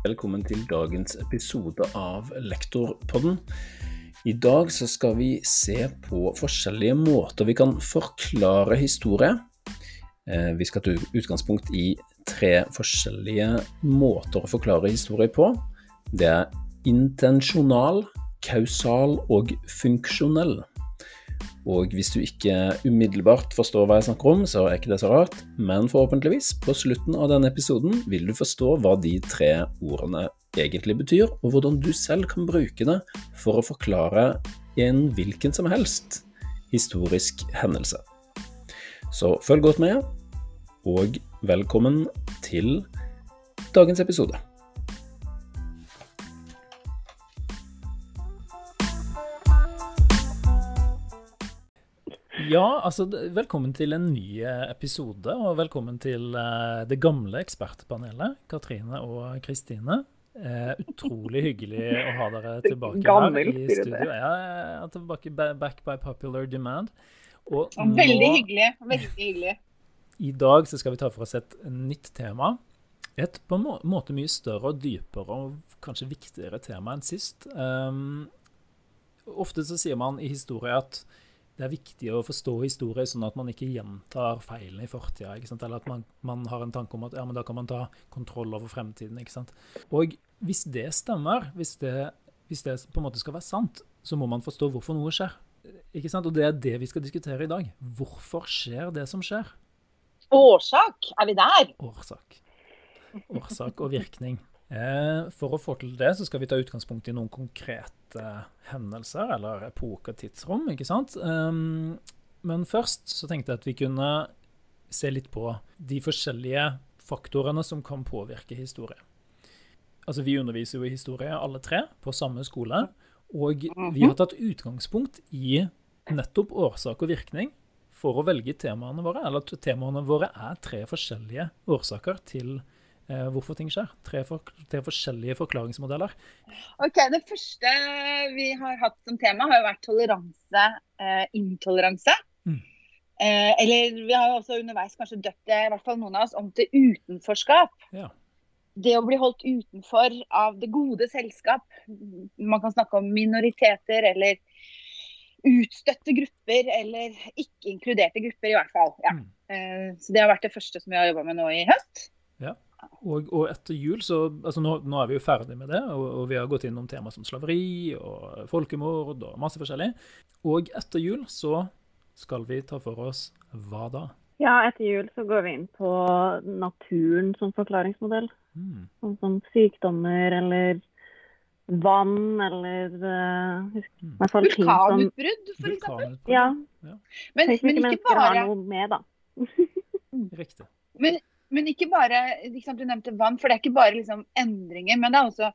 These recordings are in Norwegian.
Velkommen til dagens episode av Lektorpodden. I dag skal vi se på forskjellige måter vi kan forklare historie. Eh, vi skal ta utgangspunkt i tre forskjellige måter å forklare historie på. Det er intensjonal, kausal og funksjonell. Og hvis du ikke umiddelbart forstår hva jeg snakker om, så er ikke det så rart, men forhåpentligvis, på slutten av denne episoden vil du forstå hva de tre ordene egentlig betyr, og hvordan du selv kan bruke det for å forklare en hvilken som helst historisk hendelse. Så følg godt med, og velkommen til dagens episode. Ja, altså velkommen til en ny eh, episode, og velkommen til uh, det gamle ekspertpanelet. Katrine og Kristine. Uh, utrolig hyggelig å ha dere tilbake her i studio. Ja, tilbake back by popular demand. Og nå, veldig hyggelig. Veldig hyggelig. I dag så skal vi ta for oss et nytt tema. Et på en måte mye større og dypere og kanskje viktigere tema enn sist. Um, ofte så sier man i historie at det er viktig å forstå historie sånn at man ikke gjentar feilene i fortida. Eller at man, man, har en tanke om at ja, men da kan man ta kontroll over fremtiden. Og hvis det stemmer, hvis det, hvis det på en måte skal være sant, så må man forstå hvorfor noe skjer. Og det er det vi skal diskutere i dag. Hvorfor skjer det som skjer? Årsak, er vi der? Årsak. Årsak og virkning. Eh, for å få til det, så skal vi ta utgangspunkt i noen konkrete hendelser, eller epoker, tidsrom, ikke sant. Um, men først så tenkte jeg at vi kunne se litt på de forskjellige faktorene som kan påvirke historie. Altså, vi underviser jo i historie alle tre på samme skole, og vi har tatt utgangspunkt i nettopp årsak og virkning for å velge temaene våre. Eller at temaene våre er tre forskjellige årsaker til historie eh, hvorfor ting skjer. Tre, for, tre, forskjellige forklaringsmodeller. Ok, Det første vi har hatt som tema, har jo vært toleranse, eh, intoleranse. Mm. Eh, eller vi har jo også underveis kanskje døpt det, i hvert fall noen av oss, om til utenforskap. Ja. Det å bli holdt utenfor av det gode selskap. Man kan snakke om minoriteter eller utstøtte grupper, eller ikke inkluderte grupper, i hvert fall. Ja. Mm. Eh, så Det har vært det første som vi har jobba med nå i høst. Og, og, etter jul så altså nå, nå, er vi jo ferdig med det, og, og vi har gått innom tema som slaveri og folkemord og masse forskjellig. Og etter jul så skal vi ta for oss hva da? Ja, etter jul så går vi inn på naturen som forklaringsmodell. Mm. Sånn som sykdommer eller vann eller uh, mm. Vulkanutbrudd, for eksempel. Ja. ja. Men, men ikke bare har noe med, da. Riktig. Men men ikke bare liksom, Du nevnte vann, for det er ikke bare liksom, endringer. Men det er også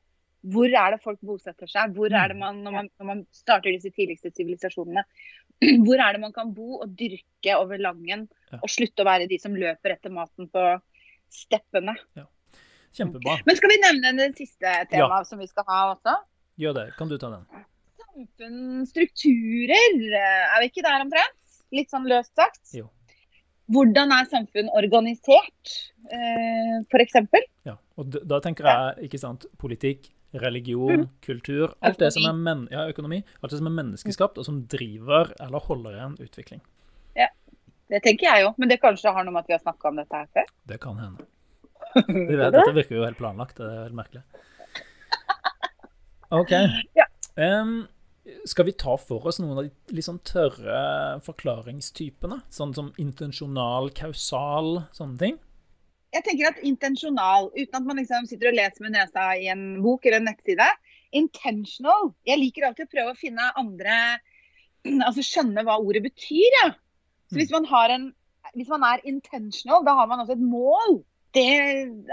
hvor er det folk bosetter seg? Hvor er det man, når man, når man starter disse tidligste sivilisasjonene, hvor er det man kan bo og dyrke over Langen, og slutte å være de som løper etter maten på steppene? Ja. Kjempebra. Men skal vi nevne det siste temaet ja. som vi skal ha også? Gjør det. Kan du ta den? Samfunnsstrukturer, er vi ikke der omtrent? Litt sånn løst sagt? Jo. Hvordan er samfunn organisert, eh, f.eks.? Ja, og da tenker jeg ikke sant, politikk, religion, mm. kultur alt det som er men, ja, økonomi, alt det som er menneskeskapt, og som driver eller holder igjen utvikling. Ja, det tenker jeg jo. Men det kanskje har noe med at vi har snakka om dette her før? Det kan hende. Det vet, dette virker jo helt planlagt. Det er helt merkelig. OK. Ja. Um, skal vi ta for oss noen av de litt sånn tørre forklaringstypene? Sånn som intensjonal, kausal, sånne ting? Jeg tenker at intensjonal, uten at man liksom sitter og leser med nesa i en bok eller en nettside. Intentional. Jeg liker alltid å prøve å finne andre Altså skjønne hva ordet betyr, ja. Så hvis mm. man, en, hvis man er intentional, da har man også et mål. Det,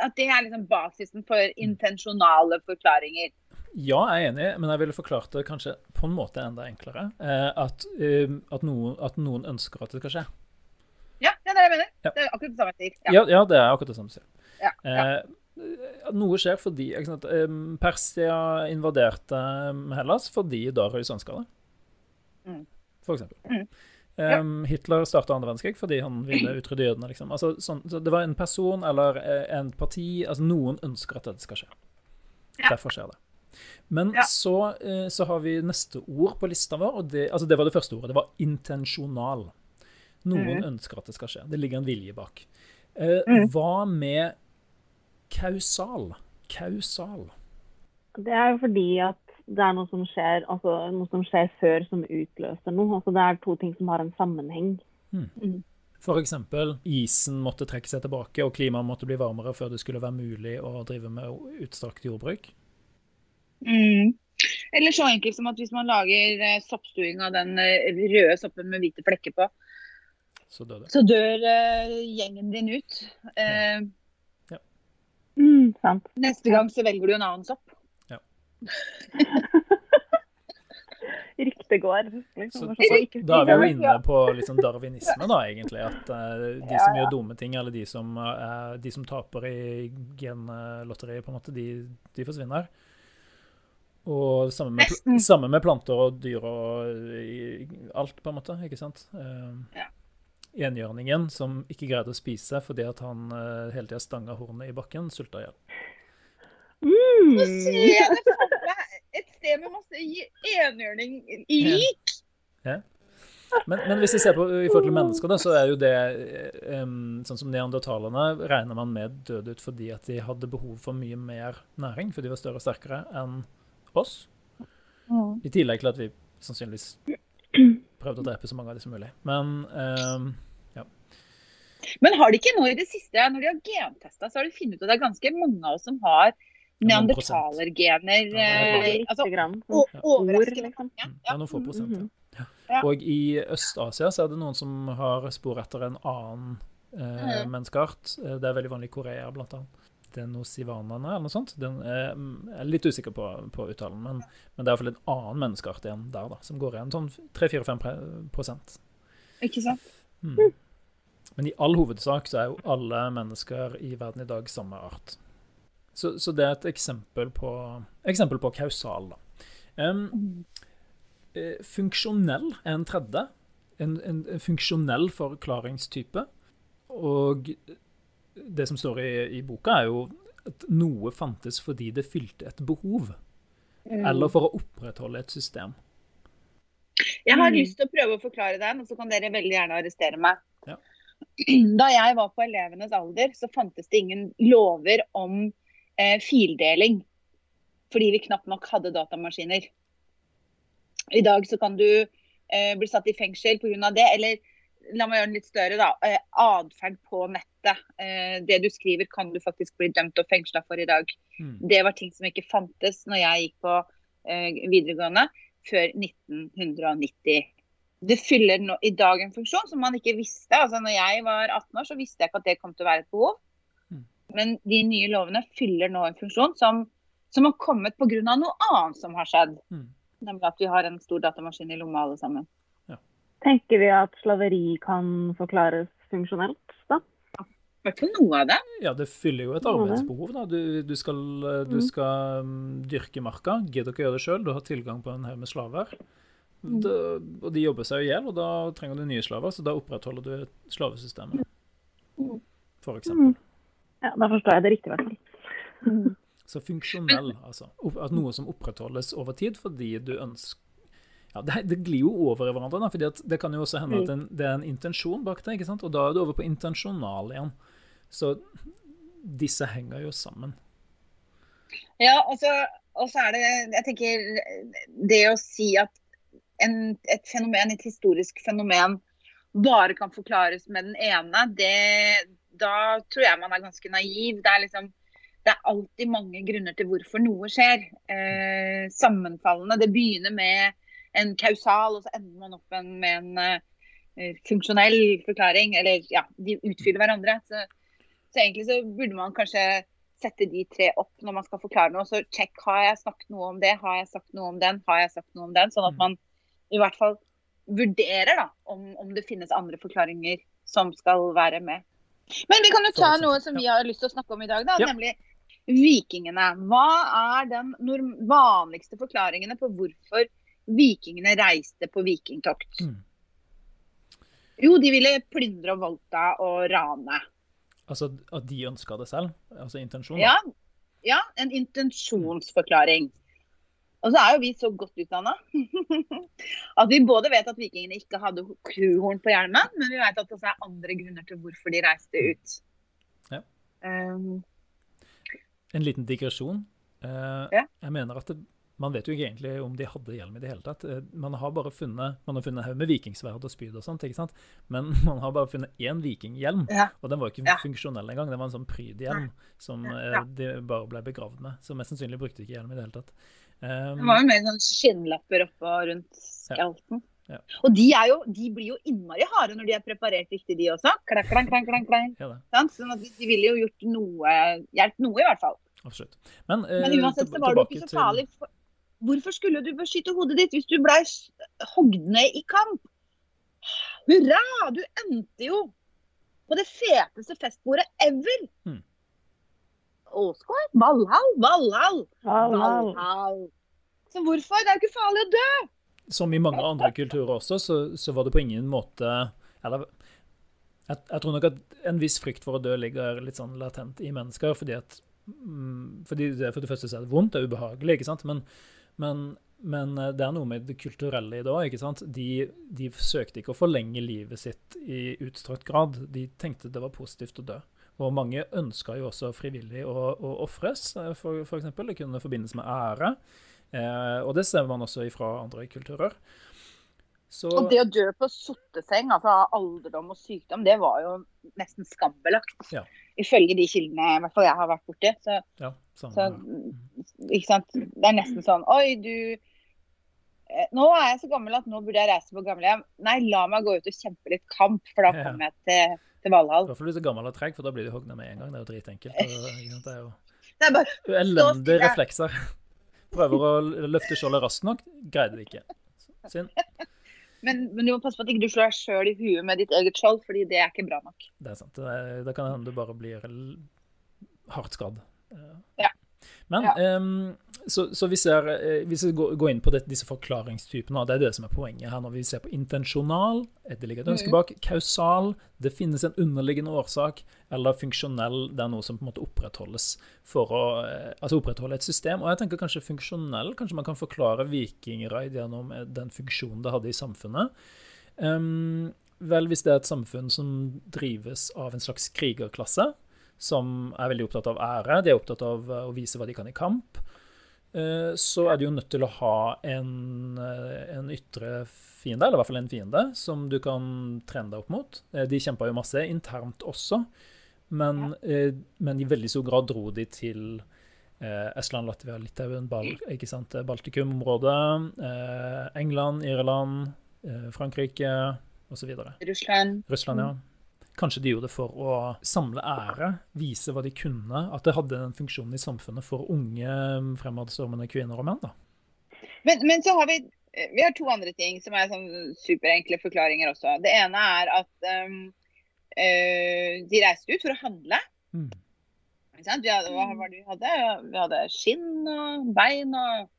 at det er liksom basisen for mm. intensjonale forklaringer. Ja, jeg er enig, men jeg ville forklart det kanskje på en måte enda enklere. Eh, at, eh, at, noen, at, noen, ønsker at det skal skje. Ja, det er det jeg mener. Ja. Det er akkurat det samme jeg sier. Ja. Ja, ja. det er akkurat det samme jeg sier. Ja, eh, noe skjer fordi sant, Persia invaderte Hellas fordi Darius ønska det. Mm. For eksempel. Mm. Um, Hitler starta andre verdenskrig fordi han ville utrydde jødene. Liksom. Altså, sånn, så det var en person eller en parti altså Noen ønsker at dette skal skje. Derfor skjer det. Men ja. så, eh, så, har vi neste ord på lista vår, og det, altså det var det første ordet. Det var intensjonal. Noen mm. ønsker at det skal skje. Det ligger en vilje bak. Eh, mm. Hva med kausal? Kausal? Det er jo fordi at det er noe som skjer, altså noe som skjer før som utløser noe. Altså det er to ting som har en sammenheng. Mm. mm. Eksempel isen måtte trekke seg tilbake, og klimaet måtte bli varmere før det skulle være mulig å drive med utstrakt jordbruk. Mm. Eller så enkelt som at hvis man lager eh, soppstuing av den eh, røde soppen med hvite flekker på, så dør, så dør eh, gjengen din ut. Uh, ja. Mm, neste gang så velger du en annen sopp. Ja. Ryktet går. Liksom. Så, så, da er vi jo inne på liksom darwinisme, da, egentlig. At uh, de som gjør dumme ting, eller de som, de som taper i genlotteriet, på en måte, de, de forsvinner. Og samme med, samme med, planter og dyr og alt, på en måte. Ikke sant? Uh, ja enhjørningen som ikke greide å spise fordi at han uh, hele tida stanga hornet i bakken, sulta i hjel. Mm. Så ser jeg det for meg et sted med masse enhjørning i lik. Ja. Men, men, hvis vi ser på i forhold til mennesker, da, så er jo det um, sånn som neandertalerne regner man med døde ut fordi at de hadde behov for mye mer næring, for de var større og sterkere enn oss. Mm. I tillegg til at vi sannsynligvis prøvde å drepe så mange av dem som mulig. Men um, ja. Men har de ikke nå i det siste, når de har gentesta, så har de funnet ut at det er ganske mange av oss som har neandertalergener. Ja, eh, altså, overraskende liksom. mange. Ja. ja, noen få prosent. Mm -hmm. ja. Og i Øst-Asia så er det noen som har spor etter en annen eh, mm. menneskeart. Eh, det er veldig vanlig i Korea, blant annet. Denosivanaene eller noe sånt. Den eh, jeg er litt usikker på, på uttalen, men, men, det er iallfall en annen menneskeart igjen der, da, som går igjen sånn 3-4-5 Ikke sant? Mm. Men i all hovedsak så er jo alle mennesker i verden i dag samme art. Så, så det er et eksempel på, eksempel på kausal, da. Um, funksjonell er en tredje. En, en, en funksjonell forklaringstype. Og det som står i, i, boka, er jo at noe fantes fordi det fylte et behov. Mm. Eller for å opprettholde et system. Jeg har mm. lyst til å prøve å forklare den, og så kan dere veldig gjerne arrestere meg. Ja. Da jeg var på elevenes alder, så fantes det ingen lover om eh, fildeling. Fordi vi knapt nok hadde datamaskiner. I dag så kan du eh, bli satt i fengsel pga. det. Eller la meg gjøre den litt større, da. Eh, atferd på nettet. Eh, det du skriver kan du faktisk bli dømt og fengsla for i dag. Mm. Det var ting som ikke fantes når jeg gikk på eh, videregående før 1990. Det fyller no, i dag en funksjon som man ikke visste. Altså når jeg var 18 år, så visste jeg ikke at det kom til å være et behov. Mm. Men de nye lovene fyller nå en funksjon som, som har kommet pga. noe annet som har skjedd. Mm. Nemlig at vi har en stor datamaskin i lomma alle sammen. Tenker vi at slaveri kan forklares funksjonelt, da? I hvert fall noe av det. Ja, det fyller jo et arbeidsbehov. da. Du, du skal, du mm. skal um, dyrke marka. Gidder ikke å gjøre det sjøl. Du har tilgang på en haug med slaver. Mm. Det, og de jobber seg i hjel, og da trenger du nye slaver, så da opprettholder du slavesystemet. Mm. For eksempel. Ja, da forstår jeg det riktig, i hvert fall. Så funksjonell, altså. At noe som opprettholdes over tid fordi du ønsker ja, det, det, glir jo over i hverandre. Da, fordi det kan jo også hende at en, det er en intensjon bak det. ikke sant? Og da er du over på intensjonal igjen. Så disse henger jo sammen. Ja, og så er det Jeg tenker det å si at en, et fenomen, et historisk fenomen, bare kan forklares med den ene, det, da tror jeg man er ganske naiv. Det er liksom det er alltid mange grunner til hvorfor noe skjer. Eh, sammenfallende. Det begynner med en kausal, og så ender man opp med en uh, funksjonell forklaring. Eller ja, de utfyller hverandre. Så, så, egentlig så burde man kanskje sette de tre opp når man skal forklare noe. Så check, har jeg sagt noe om det, har jeg sagt noe om den, har jeg sagt noe om den. Sånn at mm. man i hvert fall vurderer da, om, om det finnes andre forklaringer som skal være med. Men vi kan jo ta noe som vi har lyst til å snakke om i dag, da, ja. nemlig vikingene. Hva er den vanligste forklaringene på hvorfor vikingene reiste på vikingtokt. Mm. Jo, de ville plyndre og voldta og rane. Altså at de ønska det selv? Altså intensjon? Ja. ja, en intensjonsforklaring. Og så er jo vi så godt utdanna at vi både vet at vikingene ikke hadde kuhorn på hjelmen, men vi vet at det også er andre grunner til hvorfor de reiste ut. Ja. Um, en liten digresjon. Uh, ja. Jeg mener at det, man vet jo ikke egentlig om de hadde hjelm i det hele tatt. Uh, man har bare funnet man har funnet haug med vikingsverd og spyd og sånt, ikke sant? men man har bare funnet én vikinghjelm. Ja. Og den var ikke Ja. funksjonell engang. Det var en sånn prydhjelm som Ja. uh, de bare ble begravd med. Så mest sannsynlig brukte de ikke hjelm i det hele tatt. Um, det var jo mer sånn skinnlapper oppå rundt skalten. Ja. Og de, er jo, de blir jo innmari harde når de er preparert riktig, de også. Klang, klang, klang, klang, klang. ja, Sånn at de, de ville jo gjort noe, hjulpet noe, i hvert fall. Absolutt. Men, uh, Men uansett så var det ikke så farlig. For, hvorfor skulle du beskytte hodet ditt hvis du blei hogd ned i kamp? Hurra! Du endte jo på det feteste festbordet ever! Mm. Åsgård? Valhall? Valhall! Valhall. Valhall! Så hvorfor? Det er jo ikke farlig å dø! Som i mange andre kulturer også, så, så var det på ingen måte Eller jeg, jeg tror nok at en viss frykt for å dø ligger litt sånn latent i mennesker, fordi at mm, fordi det for det første så er det vondt, det er ubehagelig, ikke sant? Men, men, men eh, det er noe med det kulturelle i det òg? De, de søkte ikke å forlenge livet sitt i utstrakt grad. De tenkte det var positivt å dø. Og mange ønska jo også frivillig å, å ofres, f.eks. for eksempel. Det kunne forbindes med ære. Eh, og det ser man også fra andre kulturer. Så, Og det å dø på sotteseng, altså av alderdom og sykdom, det var jo nesten skambelagt. Ja. Ifølge de kildene i hvert fall jeg har vært borti. Så, ja, så ikke sant. Det er nesten sånn Oi, du eh, Nå er jeg så gammel at nå burde jeg reise på gamlehjem. Nei, la meg gå ut og kjempe litt kamp, for da kommer jeg til, til Valhall. I hvert fall du er gammel og treg, for da blir du hogna med en gang. Det er jo dritenkelt. Det er jo Det er bare elendige reflekser. Prøver å løfte skjoldet raskt nok, greide det ikke. Synd. Men, men du må passe på at ikke du slår deg sjøl i huet med ditt eget skjold, fordi det er ikke bra nok. Det er sant. Det, det kan hende du bare blir hardt skadd. Ja. Men Ja. um, så, så hvis, ser eh, Hvis jeg, går, inn på det, disse forklaringstypene, det er det som er poenget her når vi ser på intensjonal, et det ligger et ønske Mhm. bak, kausal, det finnes en underliggende årsak, eller funksjonell, det er noe som på en måte opprettholdes for å eh, altså opprettholde et system. Og jeg tenker kanskje funksjonell, kanskje man kan forklare vikingraid gjennom eh, den funksjonen det hadde i samfunnet. Um, vel, hvis det er et samfunn som drives av en slags krigerklasse, som er veldig opptatt av ære, de er opptatt av eh, å vise hva de kan i kamp, eh, så er du jo nødt til å ha en, eh, en ytre fiende, eller i hvert fall en fiende, som du kan trene deg opp mot. De kjempa jo masse internt også, men, men i veldig stor grad dro de til Estland, Latvia, Litauen, Bal sant? Baltikum-området, England, Irland, Frankrike osv. Russland. Russland, ja. Kanskje de gjorde det for å samle ære, vise hva de kunne. At det hadde den funksjonen i samfunnet for unge, fremadstormende kvinner og menn. da. Men, men så har vi vi har to andre ting som er sånn superenkle forklaringer også. Det ene er at um, uh, de reiste ut for å handle. Mm. Vi hadde, hva var det vi hadde? Vi hadde skinn og bein og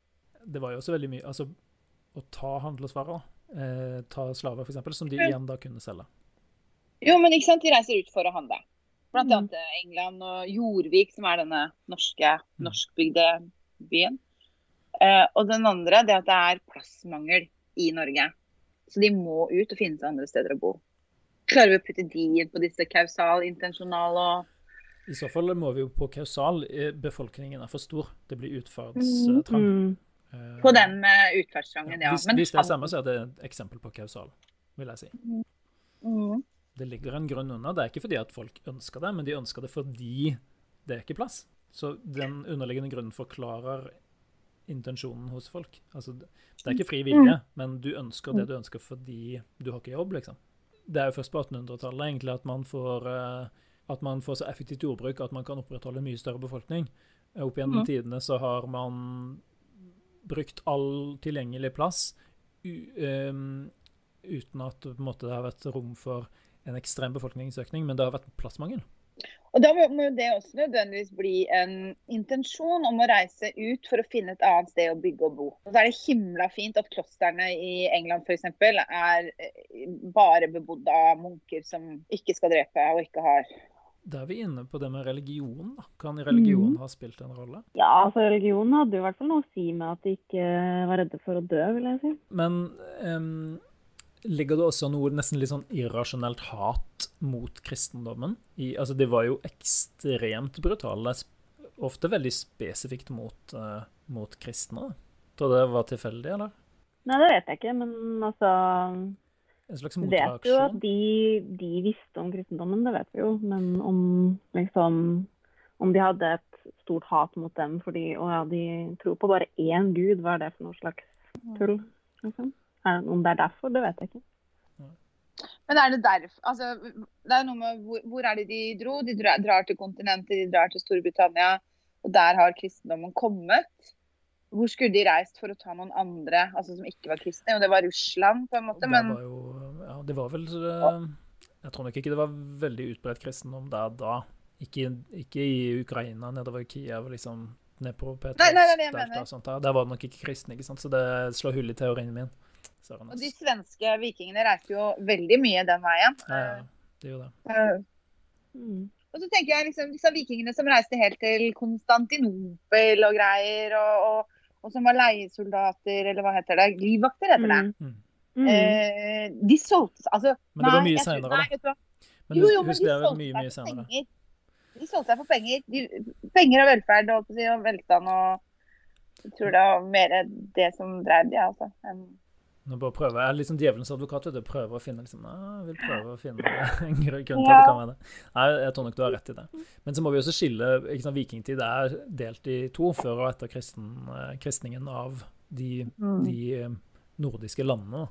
Det var jo også veldig mye Altså å ta handelsvarer. Eh, ta slaver, f.eks., som de igjen da kunne selge. Jo, men ikke sant, de reiser ut for å handle. Blant Mm. annet til England og Jorvik, som er denne norske, Mm. norskbygde byen. Eh, og den andre det at det er plassmangel i Norge. Så de må ut og finne seg andre steder å bo. Klarer vi å putte de inn på disse kausal, intensjonal og I så fall må vi jo på kausal. Eh, Befolkningen er for stor. Det blir utferdstrang. Mm. Eh, På den med utferdstrangen, ja. Hvis, Men hvis det er samme, så er det et eksempel på kausal, vil jeg si. Mm. Det ligger en grunn unna. Det er ikke fordi at folk ønsker det, men de ønsker det fordi det er ikke plass. Så den underliggende grunnen forklarer intensjonen hos folk. Altså, det er ikke fri vilje, men du ønsker det du ønsker fordi du har ikke jobb, liksom. Det er jo først på 1800-tallet egentlig at man får eh, at man får så effektivt jordbruk at man kan opprettholde en mye større befolkning. Opp gjennom mm. tidene så har man brukt all tilgjengelig plass u, ehm, uten at måte, det har vært rom for en ekstrem befolkningsøkning, men det har vært plassmangel. Og da må det også nødvendigvis bli en intensjon om å reise ut for å finne et annet sted å bygge og bo. Og så er det himla fint at klostrene i England f.eks. er eh, bare bebodd av munker som ikke skal drepe og ikke har Da er vi inne på det med religion. da. Kan religion mm. ha spilt en rolle? Ja, altså religion hadde jo i hvert fall noe å si med at de ikke var redde for å dø, vil jeg si. Men um, ligger det også noe nesten litt sånn irrasjonelt hat mot kristendommen? I, altså, de var jo ekstremt brutale, ofte veldig spesifikt mot, uh, mot kristne. Tror du det var tilfeldig, eller? Nei, det vet jeg ikke, men altså en slags motreaksjon? Vet jo at de, de, visste om kristendommen, det vet vi jo. Men om liksom Om de hadde et stort hat mot dem fordi å ja, de tror på bare én gud, hva er det for noe slags tull? Liksom? Om det er derfor, det vet jeg ikke. Men er det derfor altså, Det er noe med hvor, hvor, er det de dro? De drar til kontinentet, de drar til Storbritannia. Og der har kristendommen kommet. Hvor skulle de reist for å ta noen andre altså som ikke var kristne? Og det var Russland, på en måte. Men... Det var jo, ja, det var vel eh, Jeg tror nok ikke det var veldig utbredt kristendom der da. Ikke, ikke i Ukraina, nedover Kiev, liksom ned på nei, nei, der, sånt, der. der var det nok ikke kristne, ikke sant? så det slår hull i teorien min. Og de svenske vikingene reiste jo veldig mye den veien. Ja, ja, det gjorde det. Uh, Og så tenker jeg liksom disse vikingene som reiste helt til Konstantinopel og greier, og, og og som var leiesoldater, eller hva heter det? Livvakter, heter det. Mm. Mm. Eh, de solgte altså, Men det var mye seinere, da. Men jo, jo, men de solgte mye, mye seg for penger. De solgte seg for penger. De, penger og velferd og, og velstand og Jeg tror det var mer det som drev de, altså. Nå bare prøver Jeg er liksom djevelens advokat. vet du, prøver å finne liksom, jeg vil prøve å finne en grunn til at det kan være det. Nei, Jeg tror nok du har rett i det. Men så må vi også skille ikke sant, Vikingtid er delt i to før og etter kristen, eh, kristningen av de, mm. de eh, nordiske landene.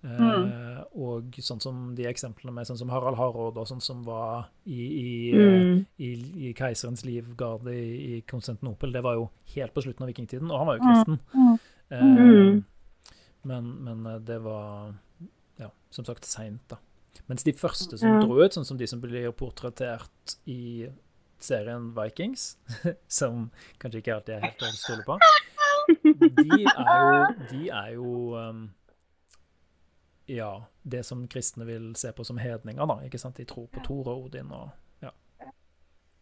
Mm. Eh, og sånn som de eksemplene med sånn som Harald Hardråd og sånn som var i, i, mm. i, i keiserens livgarde i, i Konstantinopel, det var jo helt på slutten av vikingtiden, og han var jo kristen. Mm. Eh, men, men eh, det var ja, som sagt seint, da. Mens de første som ja. dro ut, sånn som de som blir portrettert i serien Vikings, som kanskje ikke alltid er helt å stole på, de er jo, de er jo um, Ja, det som kristne vil se på som hedninger, da. ikke sant? De tror på Thor og Odin og ja.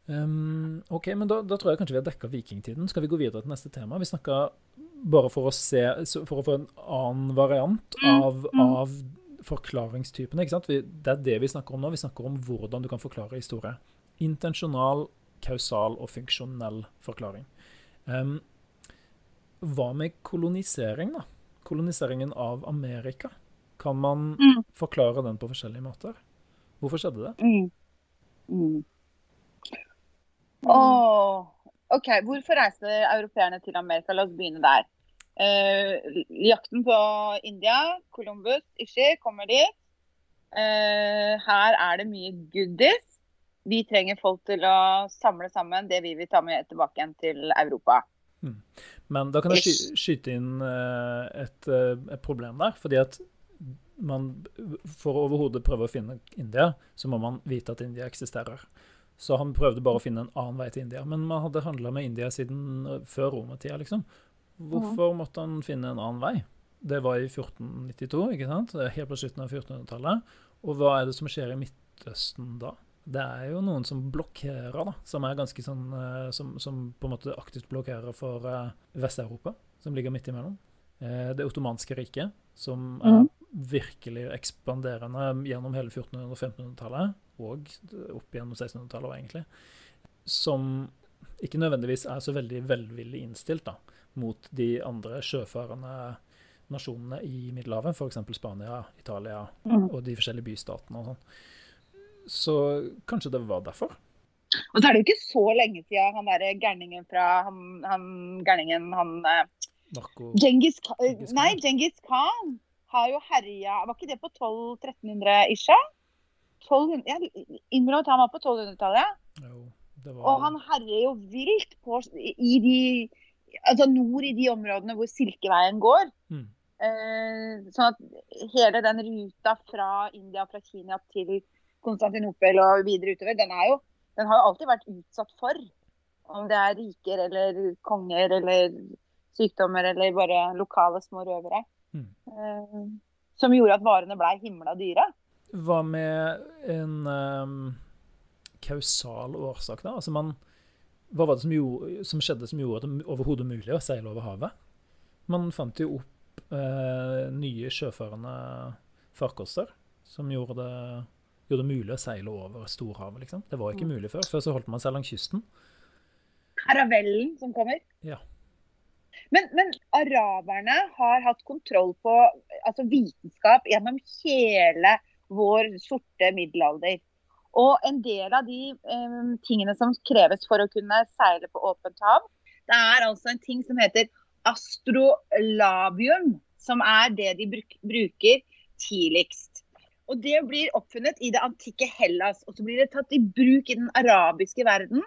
Um, OK, men da, da, tror jeg kanskje vi har dekka vikingtiden. Skal vi gå videre til neste tema? Vi snakka bare for å se For å få en annen variant mm, av, mm. av forklaringstypene. ikke sant? det er det vi snakker om nå. Vi snakker om hvordan du kan forklare historie. Intensjonal, kausal og funksjonell forklaring. Um, hva med kolonisering, da? Koloniseringen av Amerika. Kan man mm. forklare den på forskjellige måter? Hvorfor skjedde det? Mm. Mm. Oh. OK, hvorfor reiste europeerne til Amerika? La oss begynne der. Eh, jakten på India, Columbus, Ishi, kommer dit. Eh, her er det mye goodies. Vi trenger folk til å samle sammen det vi vil ta med tilbake igjen til Europa. Hmm. Men da kan jeg sky skyte inn uh, et, et, problem der. fordi at man, for å overhodet prøve å finne India, så må man vite at India eksisterer. Så han prøvde bare å finne en annen vei til India. Men man hadde handla med India siden eh, før romertida, liksom. Hvorfor måtte han finne en annen vei? Det var i 1492, ikke sant? helt på slutten av 1400-tallet. Og hva er det som skjer i Midtøsten da? Det er jo noen som blokkerer, da. Som er ganske sånn eh, Som, som på en måte aktivt blokkerer for uh, Vest-Europa, som ligger midt imellom. Det ottomanske riket, som er mm. virkelig ekspanderende gjennom hele 1400- og 1500-tallet og opp gjennom 1600-tallet egentlig, som ikke nødvendigvis er så veldig velvillig innstilt da, mot de andre sjøfarende nasjonene i Middelhavet, f.eks. Spania, Italia mm. og de forskjellige bystatene og sånn. Så kanskje det var derfor. Og så er det jo ikke så lenge siden han derre gærningen fra han, han gærningen, han Marco Genghis, Genghis Nei, Genghis Khan har jo herja Var ikke det på 1200-1300-isha? 1200, jeg innrømmer at han var på 1200-tallet. Var... Og han herjer jo vilt på i de Altså nord i de områdene hvor Silkeveien går. Mm. Eh, sånn at hele den ruta fra India, fra Kina til Konstantinopel og videre utover, den, jo, den har jo alltid vært utsatt for. Om det er riker eller konger eller sykdommer eller bare lokale små røvere. Mm. Eh, som gjorde at varene blei himla dyre. Hva med en um, kausal årsak, da? Altså man, hva var det som, gjorde, som skjedde som gjorde det overhodet mulig å seile over havet? Man fant jo opp eh, nye sjøførende farkoster som gjorde det, gjorde det, mulig å seile over storhavet, liksom. Det var ikke mm. mulig før. Før så holdt man seg langs kysten. Karavellen som kommer? Ja. Men, men, araberne har hatt kontroll på altså vitenskap gjennom hele vår sorte middelalder. Og en del av de um, tingene som kreves for å kunne seile på åpent hav, det er altså en ting som heter astrolabium, som er det de bruk, bruker tidligst. Og Det blir oppfunnet i det antikke Hellas, og så blir det tatt i bruk i den arabiske verden.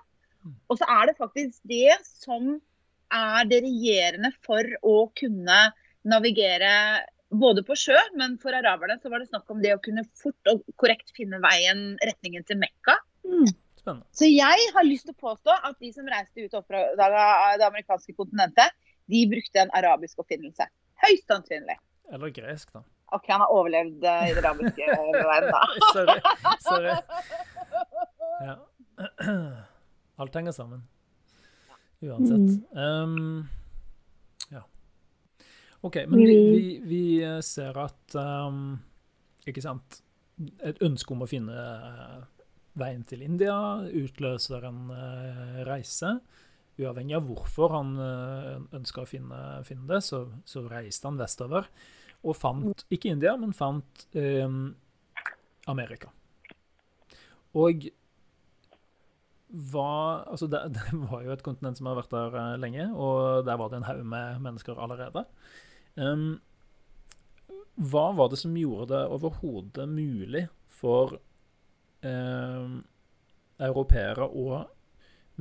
Og så er det faktisk det som er det regjerende for å kunne navigere både på sjø, men for araberne så var det snakk om det å kunne fort og korrekt finne veien, retningen til Mekka. Mm. Så jeg har lyst til å påstå at de som reiste ut og oppdaga det amerikanske kontinentet, de brukte en arabisk oppfinnelse. Høyst sannsynlig. Eller gresk, da. OK, han har overlevd uh, i det arabiske verden, da. sorry. Sorry. Ja. Alt henger sammen. Uansett. Um. OK, men vi, vi, vi eh, ser at um, Ikke sant Et ønske om å finne uh, veien til India utløser en uh, reise. Uavhengig av hvorfor han uh, ønska å finne, finne det, så, så, reiste han vestover. Og fant ikke India, men fant um, Amerika. Og var Altså, det, det, var jo et kontinent som har vært der lenge, og der var det en haug med mennesker allerede. Um, hva var det som gjorde det overhodet mulig for um, europeere å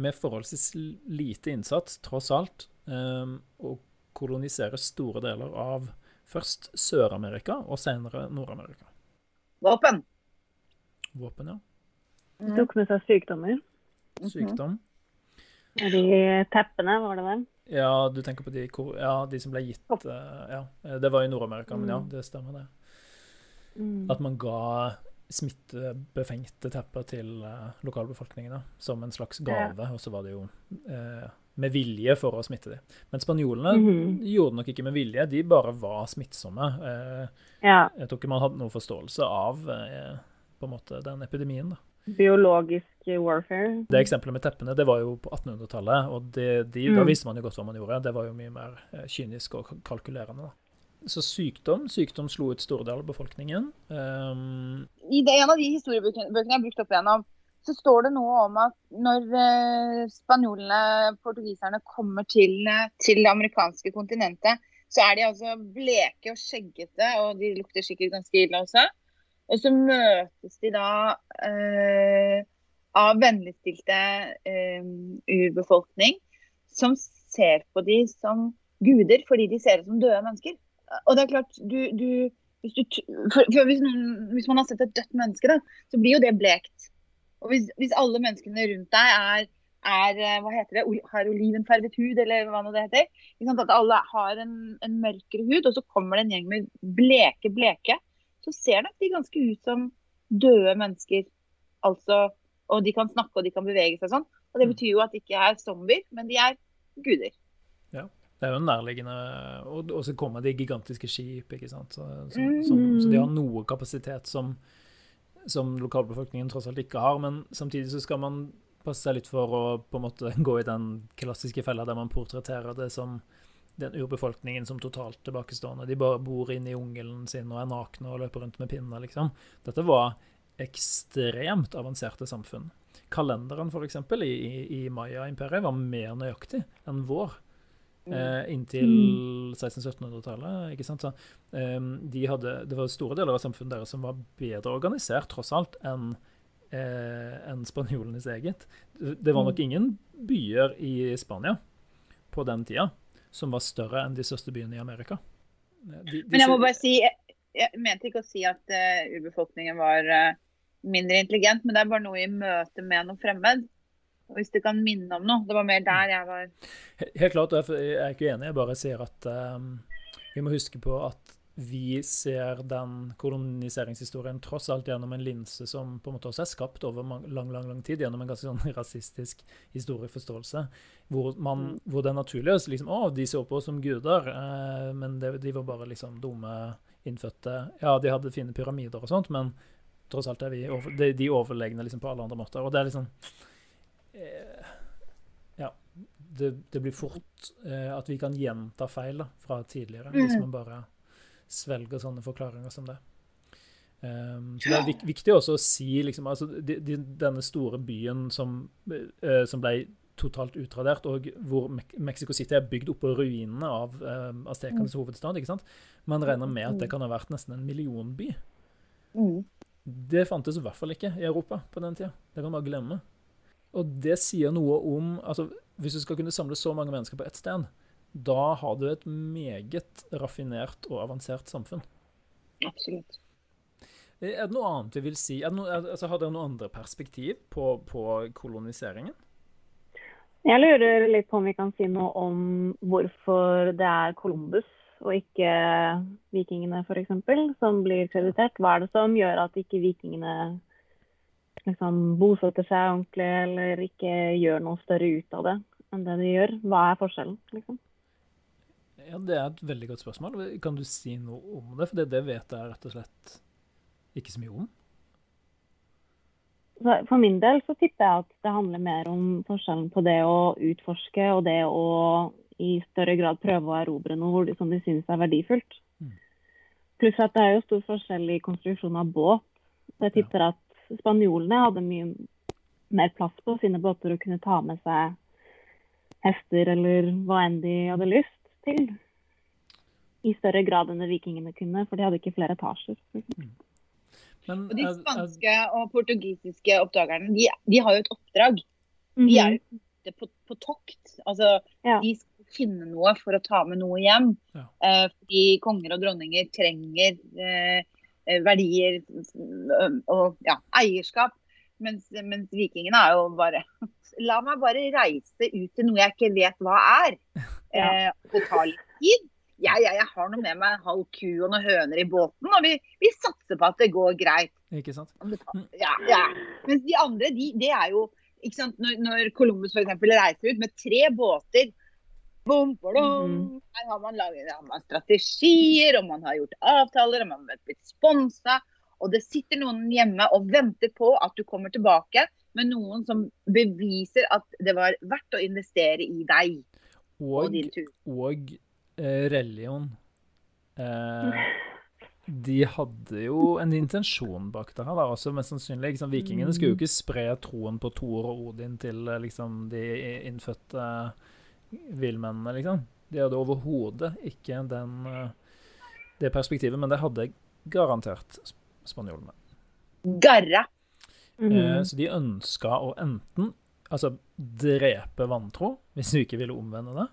med forholdsvis lite innsats, tross alt, um, å kolonisere store deler av først Sør-Amerika og senere Nord-Amerika? Våpen. Våpen, ja. De tok med seg sykdommer. Sykdom. Sykdom. -hmm. de teppene, var det vel? Ja, du tenker på de, ja, de som ble gitt uh, Ja, det var i Nord-Amerika, mm. men ja, mm. det stemmer, det. Mm. At man ga smittebefengte tepper til uh, lokalbefolkningen som en slags gave, og så var det jo eh, med vilje for å smitte dem. Men spanjolene mm -hmm. gjorde nok ikke med vilje, de bare var smittsomme. Eh, ja. Jeg tror ikke man hadde noen forståelse av på en måte den epidemien. da. Biologisk warfare. Det eksempelet med teppene det var jo på 1800-tallet, og det, de, mm. da visste man jo godt hva man gjorde. Det var jo mye mer eh, kynisk og kalkulerende. da. Så sykdom sykdom slo ut store deler av befolkningen. Um... I det, en av de historiebøkene jeg har brukt opp igjennom, så står det noe om at når uh, spanjolene, portugiserne, kommer til, uh, til, det amerikanske kontinentet, så er de altså bleke og skjeggete, og de lukter sikkert ganske ille også. Og så møtes de da eh, av vennligstilte eh, urbefolkning som ser på de som guder fordi de ser ut som døde mennesker. Og det er klart, du, du, hvis, du, for, for hvis, hvis, man har sett et dødt menneske, da, så blir jo det blekt. Og hvis, hvis alle menneskene rundt deg er, er eh, hva heter det, har olivenfarget hud, eller hva nå det heter, at alle har en, en mørkere hud, og så kommer det en gjeng med bleke, bleke så ser nok de ganske ut som døde mennesker. Altså, og de kan snakke og de kan bevege seg sånn. Og Det mm. betyr jo at de ikke er zombier, men de er guder. Ja, det er jo nærliggende. Og, og så kommer de gigantiske skip, ikke sant. Så, så, mm. så, så de har noe kapasitet som, som lokalbefolkningen tross alt ikke har. Men samtidig så skal man passe seg litt for å på en måte gå i den klassiske fella der man portretterer det som den urbefolkningen som totalt tilbakestående. De bare bor inne i jungelen sin og er nakne og løper rundt med pinner, liksom. Dette var ekstremt avanserte samfunn. Kalenderen, f.eks., i, i, i Maya-imperiet var mer nøyaktig enn vår. Mm. Eh, inntil 1600-1700-tallet. ikke sant? Så, eh, de hadde, det var store deler av samfunnet deres som var bedre organisert, tross alt, enn eh, en spanjolenes eget. Det var nok mm. ingen byer i Spania på den tida som var større enn de største byene i Amerika. De, Men jeg må bare si, jeg, jeg mente ikke å si at uh, urbefolkningen var uh, mindre intelligent, men det er bare noe i møte med noe fremmed. Og hvis det kan minne om noe. Det var mer der jeg var. Helt klart, jeg er ikke uenig. Jeg bare sier at um, vi må huske på at vi ser den koloniseringshistorien tross alt gjennom en linse som på en måte også er skapt over lang lang, lang tid, gjennom en ganske sånn rasistisk historieforståelse, hvor, man, mm. hvor det er naturlig å liksom, å, de så på oss som guder, eh, men det, de var bare liksom dumme innfødte Ja, de hadde fine pyramider og sånt, men tross alt er vi over, de, de overlegne liksom, på alle andre måter. Og det er liksom eh, Ja. Det, det, blir fort eh, at vi kan gjenta feil da, fra tidligere, mm. hvis man bare svelger sånne forklaringer som det. Um, så det er vik viktig også å si liksom, altså, de, de, denne store byen som, uh, som, ble totalt utradert, og hvor Me Mexico City er bygd oppå ruinene av uh, aztekenes mm. hovedstad. ikke sant? Man regner med at det kan ha vært nesten en millionby. Mm. Det fantes i hvert fall ikke i Europa på den tida. Det kan man bare glemme. Og det sier noe om altså, Hvis du skal kunne samle så mange mennesker på ett sted, da har du et meget raffinert og avansert samfunn. Absolutt. Er det noe annet vi vil si? Noe, altså, har dere noe andre perspektiv på, på, koloniseringen? Jeg lurer litt på om vi kan si noe om hvorfor det er Columbus og ikke vikingene f.eks. som blir kreditert. Hva er det som gjør at ikke vikingene liksom bosetter seg ordentlig eller ikke gjør noe større ut av det enn det de gjør? Hva er forskjellen, liksom? Ja, Det er et veldig godt spørsmål. Kan du si noe om det? For det, det vet jeg rett og slett ikke så mye om. For min del så tipper jeg at det handler mer om forskjellen på det å utforske og det å i større grad prøve å erobre noe som de synes er verdifullt. Mm. Pluss at det er jo stor forskjell i konstruksjon av båt. Så jeg tipper ja. at spanjolene hadde mye mer plass på sine båter og kunne ta med seg hester eller hva enn de hadde lyst til. I større grad enn det vikingene kunne, for de hadde ikke flere etasjer. Mm. Men, og de spanske og portugisiske oppdagerne, de, de har jo et oppdrag. De er jo mhm. ute på, på, tokt. Altså, ja. De skal finne noe for å ta med noe hjem. Ja. Eh, fordi konger og dronninger trenger eh, verdier og ja, eierskap. Mens, mens, vikingene er jo bare La meg bare reise ut til noe jeg ikke vet hva er. Eh, og litt tid. Jeg, jeg, jeg har noe med meg halv ku og noen høner i båten, og vi, vi satser på at det går greit. Ikke sant? Ja, ja. Mens de andre, de, det er jo ikke sant? Når, når Columbus f.eks. reiser ut med tre båter bom, bom, mm. Her har man laget man strategier, og man har gjort avtaler, og man har blitt sponsa. Og det sitter noen hjemme og venter på at du kommer tilbake med noen som beviser at det var verdt å investere i deg og, og din tur. Og eh, religion. Eh, de hadde jo en intensjon bak det her, da, også mest sannsynlig. Liksom, vikingene skulle jo ikke spre troen på Thor og Odin til eh, liksom, de innfødte villmennene, liksom. De hadde overhodet ikke den, eh, det perspektivet, men det hadde garantert spanjolene. Garra. Mm -hmm. Så de ønska å enten altså drepe vantro, hvis du ikke ville omvende det.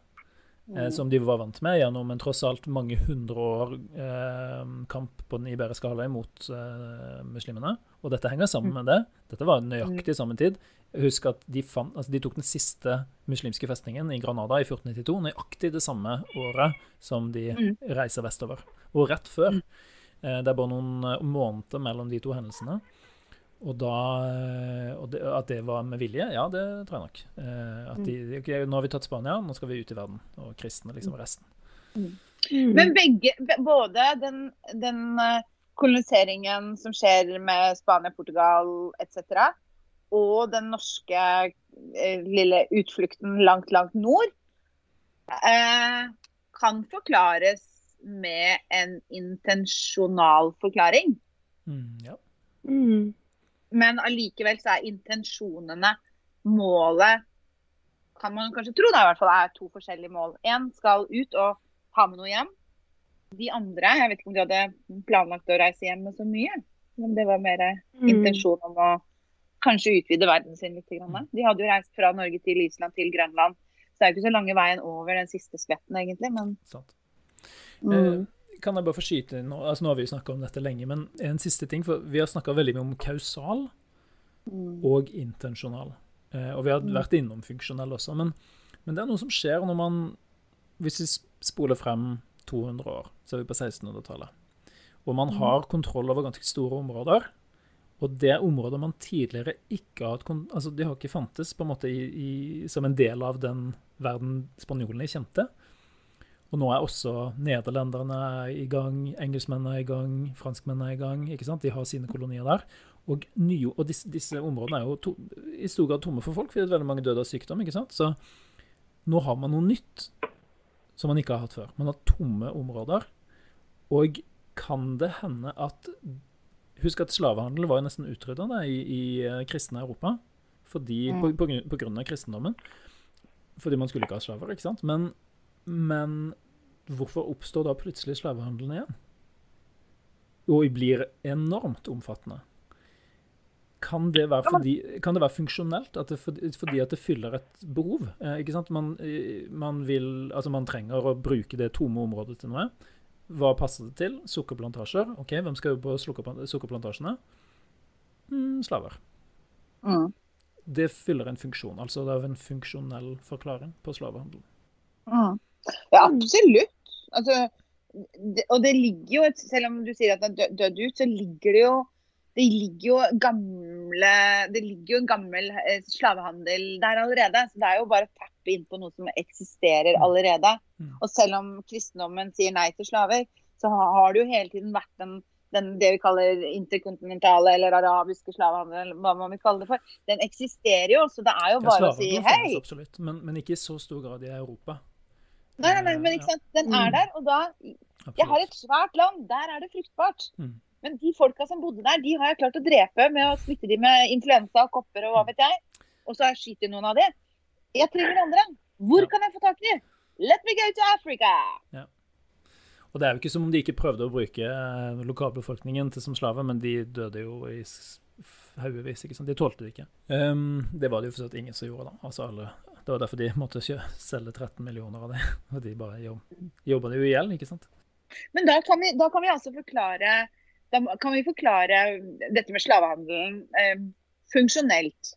Mm. Som de var vant med gjennom en tross alt mange hundre år eh, kamp på den iberiske halvøy mot eh, muslimene. Og dette henger sammen mm. med det. Dette var nøyaktig samme tid. Husk at de, fant, altså de, tok den siste muslimske festningen i Granada i 1492, nøyaktig det samme året som de mm. reiser vestover. Og rett før mm. Det er bare noen eh, måneder mellom de to hendelsene. Og, da, eh, og det, at det var med vilje, ja, det tror jeg nok. At de, mm. okay, nå har vi tatt Spania, nå skal vi ut i verden. Og kristne liksom mm. resten. Mm. Men begge, både den, den koloniseringen som skjer med Spania, Portugal etc., og den norske eh, lille utflukten langt, langt nord, eh, kan forklares med en intensjonal forklaring. Mm, ja. mm. Men allikevel så er intensjonene målet kan man kanskje tro da, i hvert fall er to forskjellige mål. Én skal ut og ha med noe hjem. De andre, jeg vet ikke om de hadde planlagt å reise hjem med så mye. Men det var mer mm. intensjon om å kanskje utvide verden sin litt. De hadde jo reist fra Norge til Island til Grønland. Så det er jo ikke så lange veien over den siste skvetten, egentlig. Men Sant. Mm. Eh, kan jeg bare få skyte nå, altså nå har vi jo snakka om dette lenge, men en siste ting. For vi har snakka veldig mye om kausal mm. og intensjonal. Eh, og vi har mm. vært innom funksjonell også. Men, men, det er noe som skjer når man Hvis vi spoler frem 200 år. Så er vi på 1600-tallet. Og man Mm. har kontroll over ganske store områder. Og det er områder man tidligere ikke har hatt Altså, de har ikke fantes på en måte i, i, som en del av den verden spanjolene kjente. Og nå er også nederlenderne i gang, engelskmennene er i gang, franskmennene er i gang. ikke sant? De har sine kolonier der. Og, nye, og disse, disse områdene er jo to, i stor grad tomme for folk, fordi det er veldig mange døde av sykdom. ikke sant? Så nå har man noe nytt som man ikke har hatt før. Man har tomme områder. Og kan det hende at Husk at slavehandel var jo nesten utrydda i, i eh, kristne Europa fordi, Mm. på, på, på grunn av kristendommen. Fordi man skulle ikke ha slaver, ikke sant? Men, men hvorfor oppstår da plutselig slavehandelen igjen? Og blir enormt omfattende. Kan det fordi, kan det være funksjonelt? At det, fordi, fordi at det fyller et behov? Eh, ikke sant? Man, eh, man, vil, altså man trenger å bruke det tomme området til noe. Hva passer det til? Sukkerplantasjer. Ok, Hvem skal jobbe på sukkerplantasjene? Mm, slaver. Mm. Det fyller en funksjon. Altså det er en funksjonell forklaring på slavehandel. Mm. Ja, absolutt. Altså, det, og det ligger jo, et- selv om du sier at det er dø- dødd ut, så ligger det jo det ligger jo gamle Det ligger jo en gammel eh, slavehandel der allerede. Så det er jo bare å tappe inn på noe som eksisterer allerede. Mm. Og selv om kristendommen sier nei til slaver, så har det jo hele tiden vært den, den det vi kaller interkontinentale eller arabiske slavehandel, hva man vil kalle det for. Den eksisterer jo, så det er jo Ja, bare å si hei. finnes absolutt, men, men ikke i så stor grad i Europa. Nei, nei, nei, men ikke sant? Den er der, og da Jeg har et svært land, der er det fruktbart. Mm. Men de folka som bodde der, de har jeg klart å drepe med å smitte de med influensa, og kopper og hva vet jeg. Og så har jeg skutt noen av de. Jeg trenger andre. Hvor Ja. kan jeg få tak i de? Let me go to Africa! Og det er jo ikke som om de ikke prøvde å bruke eh, lokalbefolkningen til som slave, men de døde jo i haugevis. De tålte det ikke. Um, det var det jo for så vidt ingen som gjorde, da. Altså alle, Det var derfor de måtte ikke selge 13 millioner av det. Og de bare jobb, jobba det jo i hjel, ikke sant. Men da kan vi, da kan vi altså forklare da kan vi forklare dette med slavehandelen eh, funksjonelt.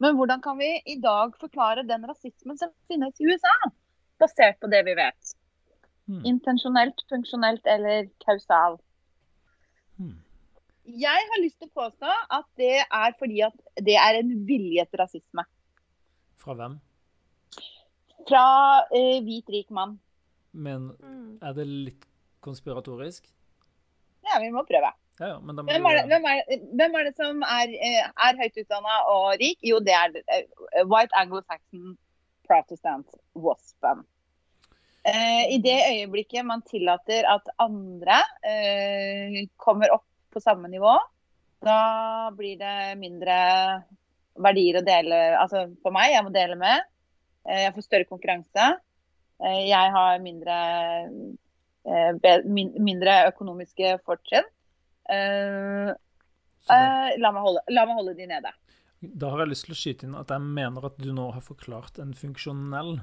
Men hvordan kan vi i dag forklare den rasismen som finnes i USA? Basert på det vi vet. Hmm. Intensjonelt, funksjonelt eller kausal. Hmm. Jeg har lyst til å påstå at det er fordi at det er en viljet rasisme. Fra hvem? Fra eh, hvit, rik mann. Men Mm. er det litt konspiratorisk? Ja, vi må prøve. Ja, ja, men da må Hvem er det, hvem er, hvem er det som er, eh, er høyt utdanna og rik? Jo, det er uh, White Anglo-Saxon Protestant Waspen. Uh, I det øyeblikket man tillater at andre uh, kommer opp på samme nivå, da blir det mindre verdier å dele Altså for meg, jeg må dele med. Eh, jeg får større konkurranse. Eh, jeg har mindre, eh, mindre økonomiske fortrinn. La, meg holde, la meg holde de nede. da har jeg lyst til å skyte inn at jeg mener at du nå har forklart en funksjonell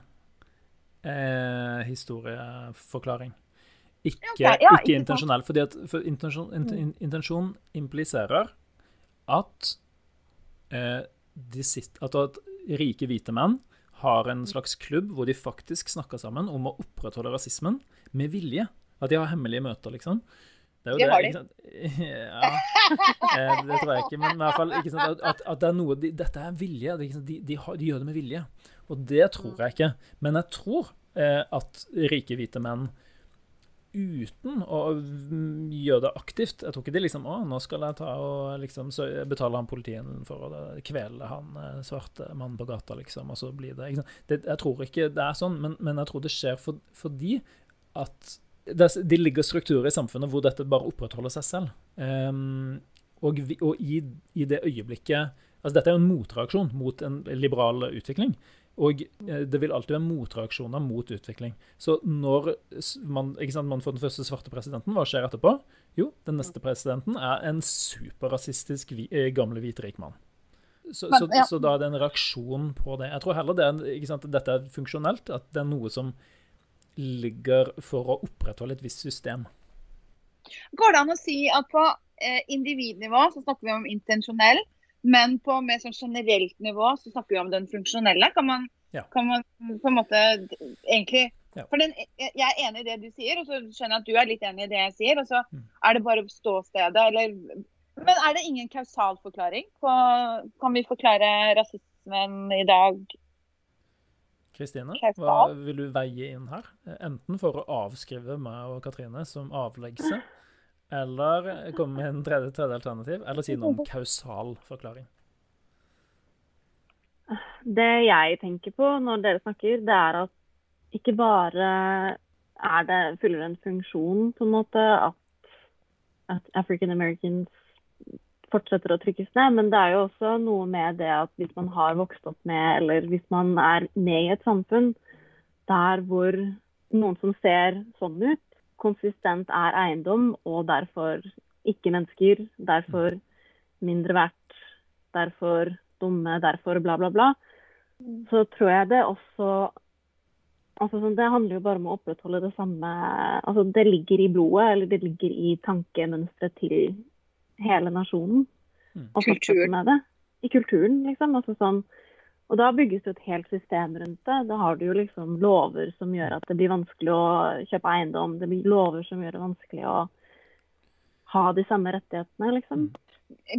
eh, historieforklaring. Ikke, okay. Ja, ikke ikke intensjonell. Fordi at, for intensjon, intensjon impliserer at, eh, de sitt, at, at rike hvite menn har en slags klubb hvor de faktisk snakker sammen om å opprettholde rasismen med vilje. At de har hemmelige møter, liksom. Det er jo Det har de. Ja, eh, det tror jeg ikke. Men i hvert fall ikke sant? At, at, det er noe de, Dette er vilje. Det, er? De, de, har, de gjør det med vilje. Og det tror jeg ikke. Men jeg tror eh, at rike hvite menn uten å gjøre det aktivt Jeg tror ikke de liksom Å, nå skal jeg ta og liksom så betale han politiet for å kvele han eh, svarte mannen på gata, liksom, og så blir det, det Jeg tror ikke det er sånn, men, men jeg tror det skjer for, fordi at det, det ligger strukturer i samfunnet hvor dette bare opprettholder seg selv. Um, og vi, og i, i det øyeblikket Altså, dette er jo en motreaksjon mot en liberal utvikling. Og eh, det vil alltid være motreaksjoner mot utvikling. Så når man, sant, man får den første svarte presidenten, hva skjer etterpå? Jo, den neste presidenten er en superrasistisk eh, gamle hvit rik mann. Så, så, ja. så da er det en reaksjon på det. Jeg tror heller det er, sant, dette er funksjonelt, at det er noe som ligger for å opprettholde et visst system. Går det an å si at på eh, individnivå så snakker vi om intensjonell, men på mer sånn generelt nivå så snakker vi om den funksjonelle? Kan man, Ja. kan man på en måte egentlig Ja. For den, Jeg er enig i det du sier, og så skjønner jeg at du er litt enig i det jeg sier. Og så mm. er det bare ståstedet, eller Men er det ingen kausal forklaring? På, kan vi forklare rasismen i dag? Kristine, hva vil du veie inn her? Enten for å avskrive meg og Katrine som avleggelse, eller komme med en tredje, tredje alternativ, eller si noe om kausal forklaring. Det jeg tenker på når dere snakker, det er at ikke bare er det, fyller en funksjon, på en måte, at, at African Americans fortsetter å trykkes ned, men det er jo også noe med det at hvis man har vokst opp med, eller hvis man er med i et samfunn der hvor noen som ser sånn ut, konsistent er eiendom og derfor ikke mennesker, derfor mindre verdt, derfor dumme, derfor bla, bla, bla, så tror jeg det også altså sånn, Det handler jo bare om å opprettholde det samme altså Det ligger i blodet, eller det ligger i tankemønsteret til hele nasjonen. Mm. Og fortsette med det. I kulturen, liksom. Altså sånn, og da bygges det et helt system rundt det. Da har du jo liksom lover som gjør at det blir vanskelig å kjøpe eiendom. Det blir lover som gjør det vanskelig å ha de samme rettighetene, liksom.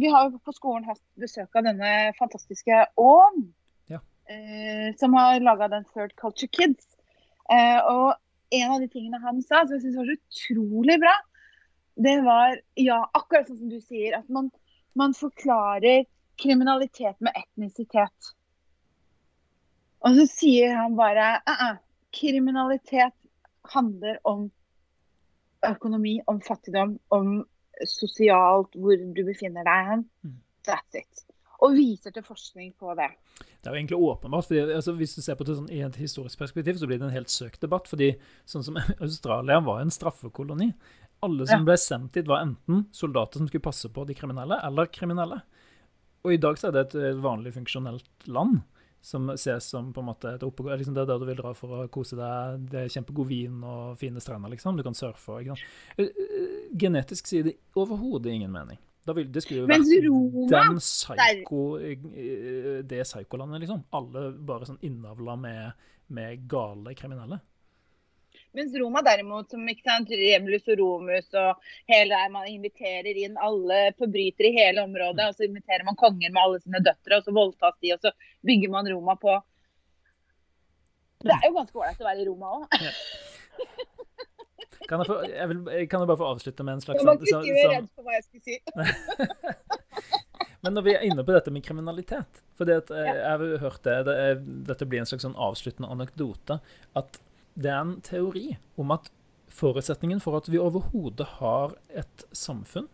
Vi har jo på skolen hatt besøk av denne fantastiske Ån, ja. eh, som har laga den Third Culture Kids. Eh, og en av de tingene han sa som jeg syns var så utrolig bra, det var ja, akkurat sånn som du sier, at man, man forklarer kriminalitet med etnisitet. Og så sier han bare uh -uh, kriminalitet handler om økonomi, om fattigdom, om sosialt hvor du befinner deg hen. Mm. That's it og viser til forskning på det. Det er jo egentlig åpenbart. fordi altså, Hvis du ser på det sånn, i et historisk perspektiv, så blir det en helt søkt debatt. fordi sånn som Australia var en straffekoloni. Alle som ja. ble sendt dit, var enten soldater som skulle passe på de kriminelle, eller kriminelle. Og i dag så er det et vanlig funksjonelt land som ses som på en måte et oppegå... Liksom det er der du vil dra for å kose deg. Det er kjempegod vin og fine strender, liksom. Du kan surfe. Ikke sant? Eh, eh, genetisk sier det overhodet ingen mening. Da vil, det skulle jo vært den psyko, eh, det psykolandet, liksom. Alle bare sånn innavla med, med, gale kriminelle. Mens Roma derimot, som ikke sant, Remulus og Romus og hele der man inviterer inn alle forbrytere i hele området, og så inviterer man konger med alle sine døtre, og så voldtas de, og så bygger man Roma på Det er jo ganske ålreit å være i Roma òg. Ja. Kan jeg, få, jeg, vil, kan jeg, bare få avslutte med en slags Jeg var ikke sånn, redd for hva jeg skulle si. Men når vi er inne på dette med kriminalitet For eh, jeg har hørt det, det er, dette blir en slags sånn avsluttende anekdote. At det er en teori om at forutsetningen for at vi overhodet har et samfunn,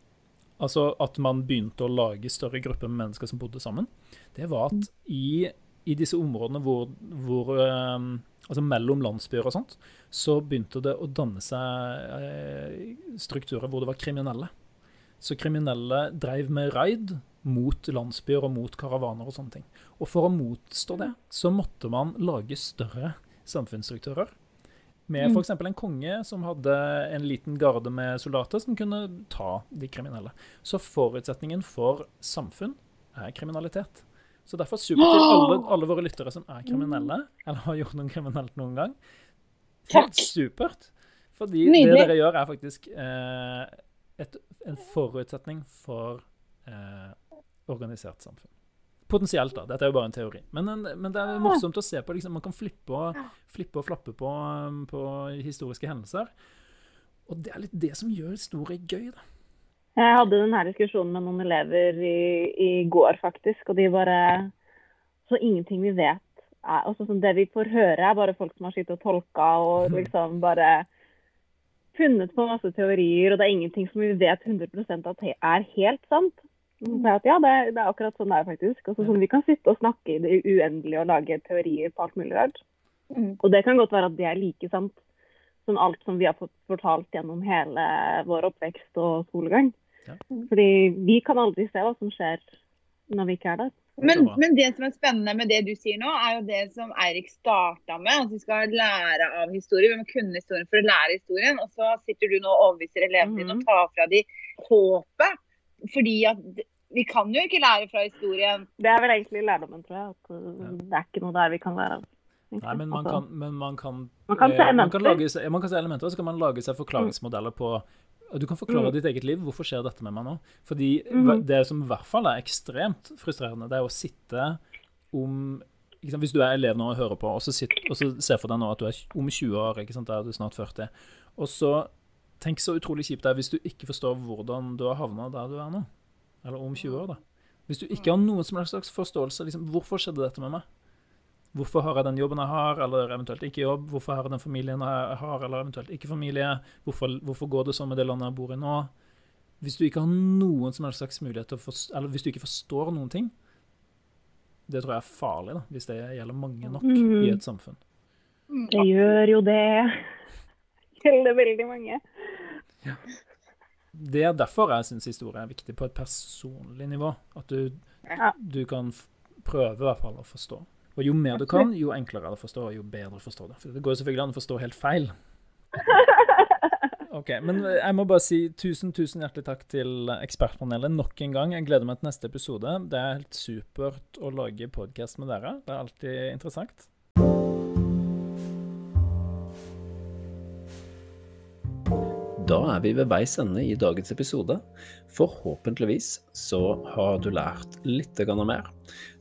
altså at man begynte å lage større grupper med mennesker som bodde sammen, det var at i, i disse områdene hvor, hvor um, altså mellom landsbyer og sånt, så begynte det å danne seg eh, strukturer hvor det var kriminelle. Så kriminelle drev med raid mot landsbyer og mot karavaner og sånne ting. Og for å motstå det, så måtte man lage større samfunnsstrukturer. Med f.eks. en konge som hadde en liten garde med soldater som kunne ta de kriminelle. Så forutsetningen for samfunn er kriminalitet. Så derfor supert til alle, alle, våre lyttere som er kriminelle, eller har gjort noe kriminelt noen gang. Helt supert. Fordi Nydelig. det dere gjør, er faktisk eh, et, en forutsetning for eh, organisert samfunn. Potensielt, da. Dette er jo bare en teori. Men, men det er morsomt å se på. Liksom, man kan flippe og, flippe og flappe på, på historiske hendelser. Og det er litt det som gjør historie gøy, da. Jeg hadde denne diskusjonen med noen elever i, i, går, faktisk. Og de bare Så ingenting vi vet er altså, sånn, Det vi får høre, er bare folk som har sittet og tolka og liksom bare funnet på masse teorier, og det er ingenting som vi vet 100% at er helt sant. At, ja, det er, det er, akkurat sånn det er, faktisk. Altså, sånn, vi kan sitte og snakke i det uendelige og lage teorier på alt mulig rart. Mm. Og det kan godt være at det er like sant som alt som vi har fått fortalt gjennom hele vår oppvekst og skolegang. Ja. Fordi vi kan aldri se hva som skjer når vi ikke er der. Men, men, det som er spennende med det du sier nå, er jo det som Eirik starta med. At vi skal lære av historie. Vi må kunne historien for å lære historien. Og så sitter du nå og overbeviser elevene dine og mm. tar fra de håpet. Fordi at vi kan jo ikke lære fra historien. Det er vel egentlig lærdommen, tror jeg. At uh, det er ikke noe der vi kan lære av. Nei, men man Altså, kan, men man kan, Man kan se eh, man kan elementer. lage, man kan se elementer, og så kan man lage seg forklaringsmodeller på Du kan forklare Mm. ditt eget liv. Hvorfor skjer dette med meg nå? Fordi mm. det som i hvert fall er ekstremt frustrerende, det er å sitte om ikke sant? Hvis du er elev nå og hører på, og så, sitter, og så ser for deg nå at du er om 20 år, ikke sant? da er du snart 40, og så Tenk så utrolig kjipt det er hvis du ikke forstår hvordan du har havna der du er nå. Eller om 20 år, da. Hvis du ikke har noen som helst slags forståelse, liksom, hvorfor skjedde dette med meg? Hvorfor har jeg den jobben jeg har, eller eventuelt ikke jobb? Hvorfor har jeg den familien jeg har, eller eventuelt ikke familie? Hvorfor, hvorfor går det sånn med det landet jeg bor i nå? Hvis du ikke har noen som helst slags mulighet til å forstå, eller hvis du ikke forstår noen ting, det tror jeg er farlig, da, hvis det gjelder mange nok mm. i et samfunn. Det gjør jo det. Gjelder veldig mange. Det er derfor jeg syns historie er viktig på et personlig nivå. At du, Ja. du kan prøve i hvert fall å forstå. Og jo mer du kan, jo enklere er det å forstå, og jo bedre forstår du. For det går jo selvfølgelig an å forstå helt feil. Ok, Men jeg må bare si tusen tusen hjertelig takk til Ekspertpanelet nok en gang. Jeg gleder meg til neste episode. Det er helt supert å lage podkast med dere. Det er alltid interessant. Da er vi ved veis ende i dagens episode. Forhåpentligvis så har du lært litt mer.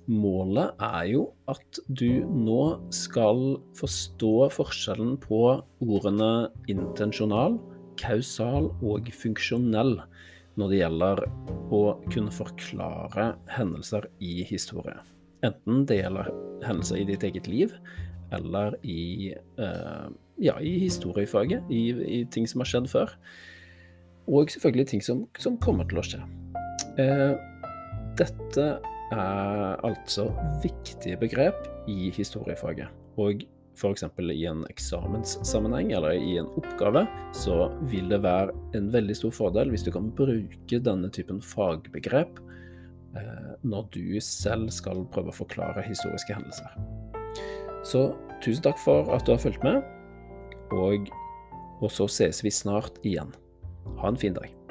Målet er jo at du nå skal forstå forskjellen på ordene intensjonal, kausal og funksjonell når det gjelder å kunne forklare hendelser i historie. Enten det gjelder hendelser i ditt eget liv, eller i, eh, ja, i historiefaget, i, i ting som har skjedd før. Og selvfølgelig ting som, som kommer til å skje. Eh, dette er altså viktige begrep i historiefaget. Og f.eks. i en eksamenssammenheng eller i en oppgave, så vil det være en veldig stor fordel hvis du kan bruke denne typen fagbegrep eh, når du selv skal prøve å forklare historiske hendelser. Så tusen takk for at du har fulgt med, og, og så ses vi snart igjen. Ha en fin dag.